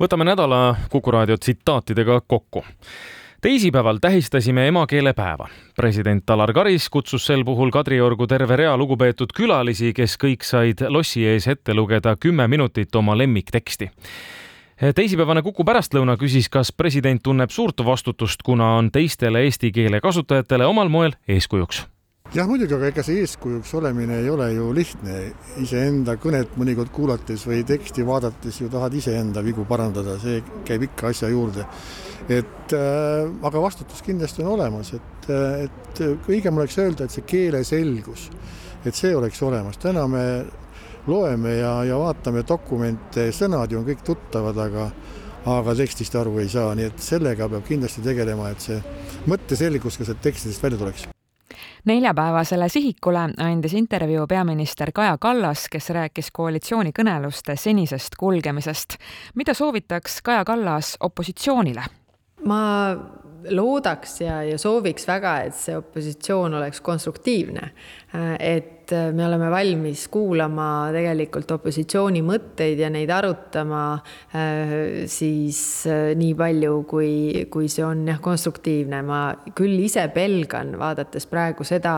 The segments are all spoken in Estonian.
võtame nädala Kuku raadio tsitaatidega kokku. Teisipäeval tähistasime emakeelepäeva. president Alar Karis kutsus sel puhul Kadriorgu terve rea lugupeetud külalisi, kes kõik said lossi ees ette lugeda kümme minutit oma lemmikteksti. Teisipäevane Kuku pärastlõuna küsis, kas president tunneb suurt vastutust, kuna on teistele eesti keele kasutajatele omal moel eeskujuks jah, muidugi, aga ega see eeskujuks olemine ei ole ju lihtne. iseenda kõnet mõnikord kuulates või teksti vaadates ju tahad iseenda vigu parandada, see käib ikka asja juurde. et äh, aga vastutus kindlasti on olemas, et, äh, et õigem oleks öelda, et see keeleselgus, et see oleks olemas. täna me loeme ja, ja vaatame dokumente, sõnad ju on kõik tuttavad, aga aga tekstist aru ei saa, nii et sellega peab kindlasti tegelema, et see mõtteselgus ka sealt tekstidest välja tuleks neljapäevasele sihikule andis intervjuu peaminister Kaja Kallas, kes rääkis koalitsioonikõneluste senisest kulgemisest. mida soovitaks Kaja Kallas opositsioonile? ma loodaks ja, ja sooviks väga, et see opositsioon oleks konstruktiivne. et me oleme valmis kuulama tegelikult opositsiooni mõtteid ja neid arutama siis nii palju, kui, kui see on jah, konstruktiivne. ma küll ise pelgan, vaadates praegu seda,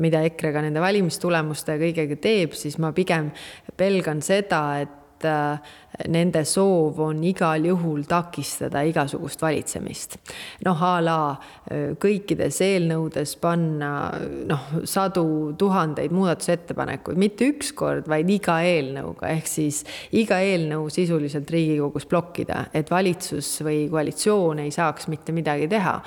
mida EKRE ka nende valimistulemuste kõigega teeb, siis ma pigem pelgan seda, et et äh, nende soov on igal juhul takistada igasugust valitsemist. noh, a la äh, kõikides eelnõudes panna noh, sadu tuhandeid muudatusettepanekuid, mitte üks kord, vaid iga eelnõuga, ehk siis iga eelnõu sisuliselt Riigikogus blokkida, et valitsus või koalitsioon ei saaks mitte midagi teha.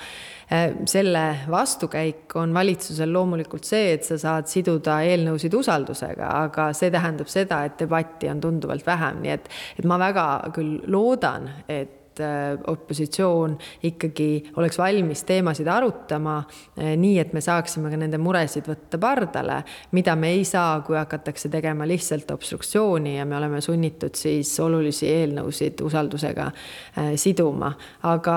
Äh, selle vastukäik on valitsusel loomulikult see, et sa saad siduda eelnõusid usaldusega, aga see tähendab seda, et debatti on tunduvalt vähem, nii et, et ma väga küll loodan, et äh, opositsioon ikkagi oleks valmis teemasid arutama äh, nii, et me saaksime ka nende muresid võtta pardale, mida me ei saa, kui hakatakse tegema lihtsalt obstruktsiooni ja me oleme sunnitud siis olulisi eelnõusid usaldusega siduma. aga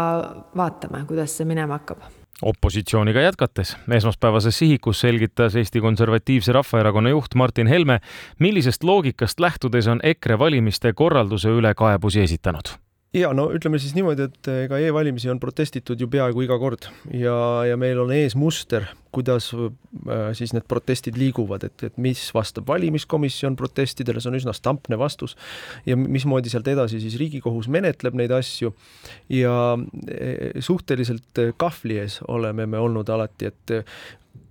vaatame, kuidas see minema hakkab opositsiooniga jätkates, esmaspäevases sihikus selgitas Eesti Konservatiivse Rahvaerakonna juht Martin Helme, millisest loogikast lähtudes on EKRE valimiste korralduse üle kaebusi esitanud ja no ütleme siis niimoodi, et ega e-valimisi on protestitud ju peaaegu iga kord. Ja, ja meil on ees muster, kuidas äh, siis need protestid liiguvad, et, et mis vastab valimiskomisjon protestidele, see on üsna stampne vastus. Ja mismoodi sealt edasi siis Riigikohus menetleb neid asju. Ja e, suhteliselt kahvli ees oleme me olnud alati, et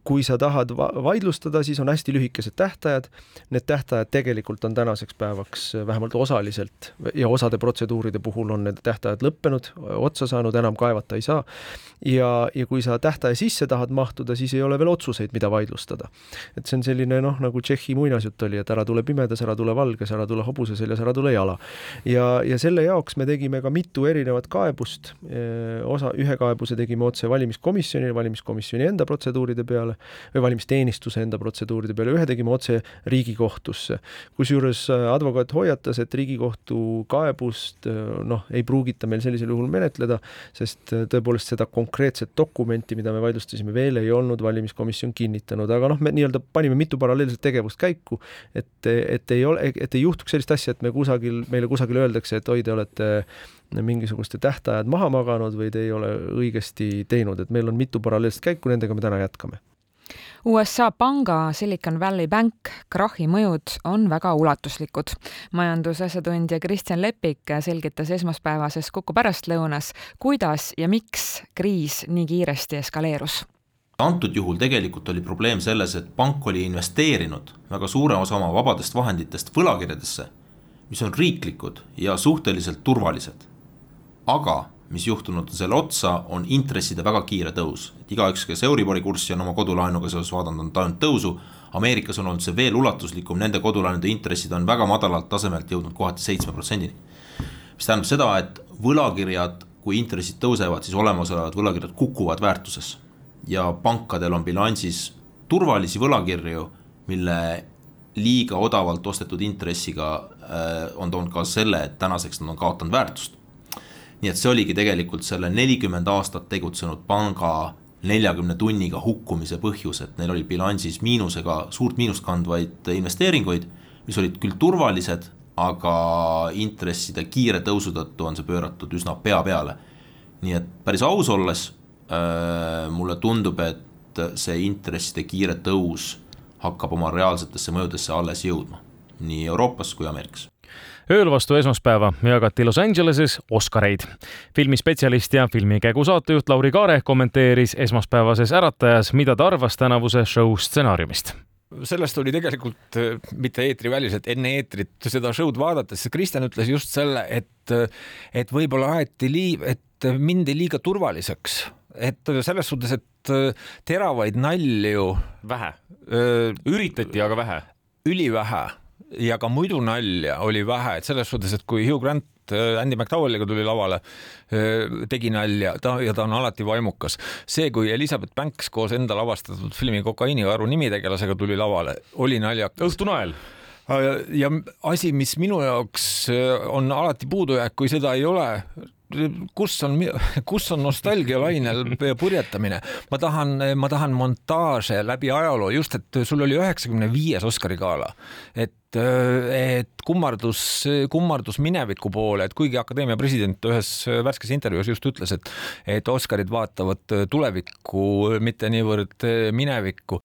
kui sa tahad vaidlustada, siis on hästi lühikesed tähtajad. Need tähtajad tegelikult on tänaseks päevaks vähemalt osaliselt ja osade protseduuride puhul on need tähtajad lõppenud, otsa saanud, enam kaevata ei saa. ja, ja kui sa tähtaja sisse tahad mahtuda, siis ei ole veel otsuseid, mida vaidlustada. et see on selline noh, nagu Tšehhi muinasjutt oli, et ära tule pimedas, ära tule valges, ära tule hobuse seljas, ära tule jala. ja, ja selle jaoks me tegime ka mitu erinevat kaebust. osa, ühe kaebuse tegime otse valimiskomisjonile, valimiskomisjoni enda protseduuride peale või valimisteenistuse enda protseduuride peale, ühe tegime otse Riigikohtusse. kusjuures äh, advokaat hoiatas, et Riigikohtu kaebust äh, noh, ei pruugita meil sellisel juhul menetleda, sest äh, tõepoolest seda konkreetset dokumenti, mida me vaidlustasime, veel ei olnud valimiskomisjon kinnitanud, aga noh, me nii-öelda panime mitu paralleelset tegevust käiku, et, et ei ole, et ei juhtuks sellist asja, et me kusagil, meile kusagil öeldakse, et oi, te olete mingisuguste tähtajad maha maganud või te ei ole õigesti teinud, et meil on mitu paralleelset käiku, nendega me täna jätkame USA panga Silicon Valley Bank krahhi mõjud on väga ulatuslikud. majandusasjatundja Kristjan Lepik selgitas esmaspäevases Kuku pärastlõunas, kuidas ja miks kriis nii kiiresti eskaleerus antud juhul tegelikult oli probleem selles, et pank oli investeerinud väga suure osa oma vabadest vahenditest võlakirjadesse, mis on riiklikud ja suhteliselt turvalised. Aga mis juhtunud selle otsa, on intresside väga kiire tõus. et igaüks, kes Euribori kurssi on oma kodulaenuga seoses vaadanud, on tajunud tõusu. Ameerikas on olnud see veel ulatuslikum, nende kodulaenude intressid on väga madalalt tasemelt jõudnud kohati seitsme protsendini. mis tähendab seda, et võlakirjad, kui intressid tõusevad, siis olemasolevad võlakirjad kukuvad väärtuses. ja pankadel on bilansis turvalisi võlakirju, mille liiga odavalt ostetud intressiga äh, on toonud kaasa selle, et tänaseks nad on kaotanud väärtust nii et see oligi tegelikult selle nelikümmend aastat tegutsenud panga neljakümne tunniga hukkumise põhjus, et neil oli bilansis miinusega, suurt miinust kandvaid investeeringuid, mis olid küll turvalised, aga intresside kiire tõusu tõttu on see pööratud üsna pea peale. nii et päris aus olles äh, mulle tundub, et see intresside kiire tõus hakkab oma reaalsetesse mõjudesse alles jõudma, nii Euroopas kui Ameerikas ööl vastu esmaspäeva jagati Los Angeleses Oscareid. filmispetsialist ja filmikägu saatejuht Lauri Kaare kommenteeris esmaspäevases Äratajas, mida ta arvas tänavuse show stsenaariumist sellest oli tegelikult äh, mitte eetriväliselt, enne eetrit seda show'd vaadates, Kristjan ütles just selle, et, et võib-olla aeti lii-, et mindi liiga turvaliseks, et selles suhtes, et äh, teravaid nalju. vähe. üritati, aga vähe. ülivähe ja ka muidu nalja oli vähe, et selles suhtes, et kui Hugh Grant äh, Andy McDowalliga tuli lavale, äh, tegi nalja, ta ja ta on alati vaimukas. see, kui Elizabeth Banks koos enda lavastatud filmi Kokaiinivaru nimitegelasega tuli lavale, oli naljakas. õhtunael äh, ja asi, mis minu jaoks on alati puudujääk, kui seda ei ole, kus on, kus on nostalgialainel purjetamine, ma tahan, ma tahan montaaže läbi ajaloo, just et sul oli üheksakümne viies Oscari gala, et et kummardus, kummardus mineviku poole, et kuigi akadeemia president ühes värskes intervjuus just ütles, et, et Oscarid vaatavad tulevikku, mitte niivõrd minevikku,